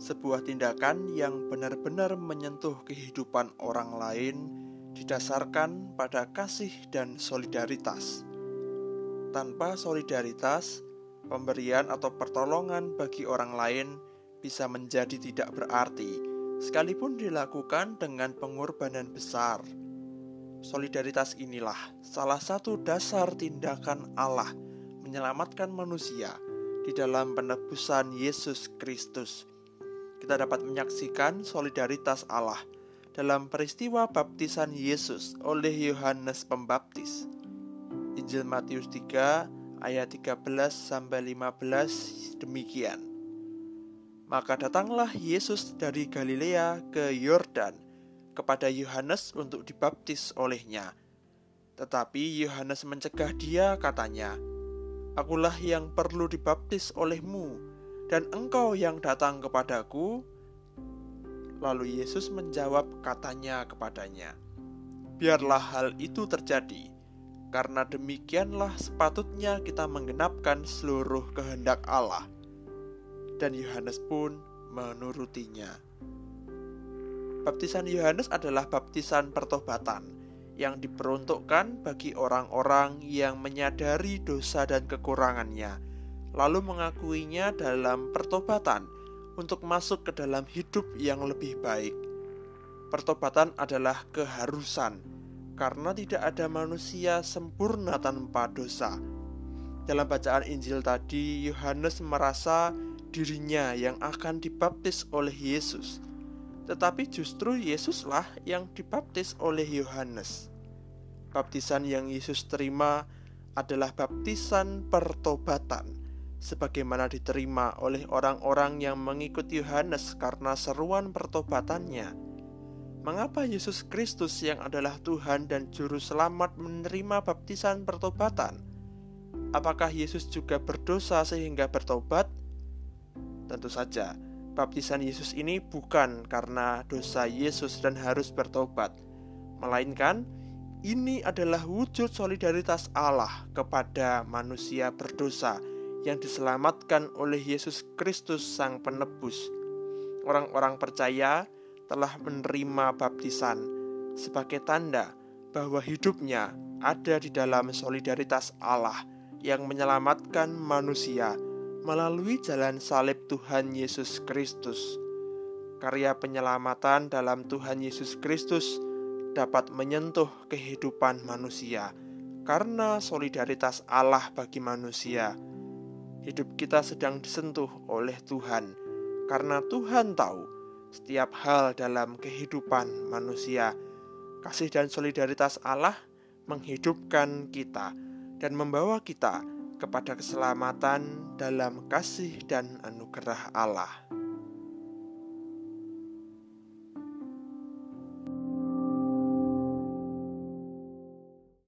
sebuah tindakan yang benar-benar menyentuh kehidupan orang lain didasarkan pada kasih dan solidaritas. Tanpa solidaritas, pemberian atau pertolongan bagi orang lain bisa menjadi tidak berarti, sekalipun dilakukan dengan pengorbanan besar. Solidaritas inilah salah satu dasar tindakan Allah menyelamatkan manusia di dalam penebusan Yesus Kristus kita dapat menyaksikan solidaritas Allah dalam peristiwa baptisan Yesus oleh Yohanes Pembaptis. Injil Matius 3 ayat 13 sampai 15 demikian. Maka datanglah Yesus dari Galilea ke Yordan kepada Yohanes untuk dibaptis olehnya. Tetapi Yohanes mencegah dia katanya, Akulah yang perlu dibaptis olehmu, dan engkau yang datang kepadaku? Lalu Yesus menjawab katanya kepadanya, Biarlah hal itu terjadi, karena demikianlah sepatutnya kita menggenapkan seluruh kehendak Allah. Dan Yohanes pun menurutinya. Baptisan Yohanes adalah baptisan pertobatan yang diperuntukkan bagi orang-orang yang menyadari dosa dan kekurangannya lalu mengakuinya dalam pertobatan untuk masuk ke dalam hidup yang lebih baik. Pertobatan adalah keharusan, karena tidak ada manusia sempurna tanpa dosa. Dalam bacaan Injil tadi, Yohanes merasa dirinya yang akan dibaptis oleh Yesus, tetapi justru Yesuslah yang dibaptis oleh Yohanes. Baptisan yang Yesus terima adalah baptisan pertobatan sebagaimana diterima oleh orang-orang yang mengikuti Yohanes karena seruan pertobatannya. Mengapa Yesus Kristus yang adalah Tuhan dan Juru Selamat menerima baptisan pertobatan? Apakah Yesus juga berdosa sehingga bertobat? Tentu saja, baptisan Yesus ini bukan karena dosa Yesus dan harus bertobat, melainkan ini adalah wujud solidaritas Allah kepada manusia berdosa yang diselamatkan oleh Yesus Kristus Sang Penebus. Orang-orang percaya telah menerima baptisan sebagai tanda bahwa hidupnya ada di dalam solidaritas Allah yang menyelamatkan manusia melalui jalan salib Tuhan Yesus Kristus. Karya penyelamatan dalam Tuhan Yesus Kristus dapat menyentuh kehidupan manusia karena solidaritas Allah bagi manusia hidup kita sedang disentuh oleh Tuhan, karena Tuhan tahu setiap hal dalam kehidupan manusia. Kasih dan solidaritas Allah menghidupkan kita dan membawa kita kepada keselamatan dalam kasih dan anugerah Allah.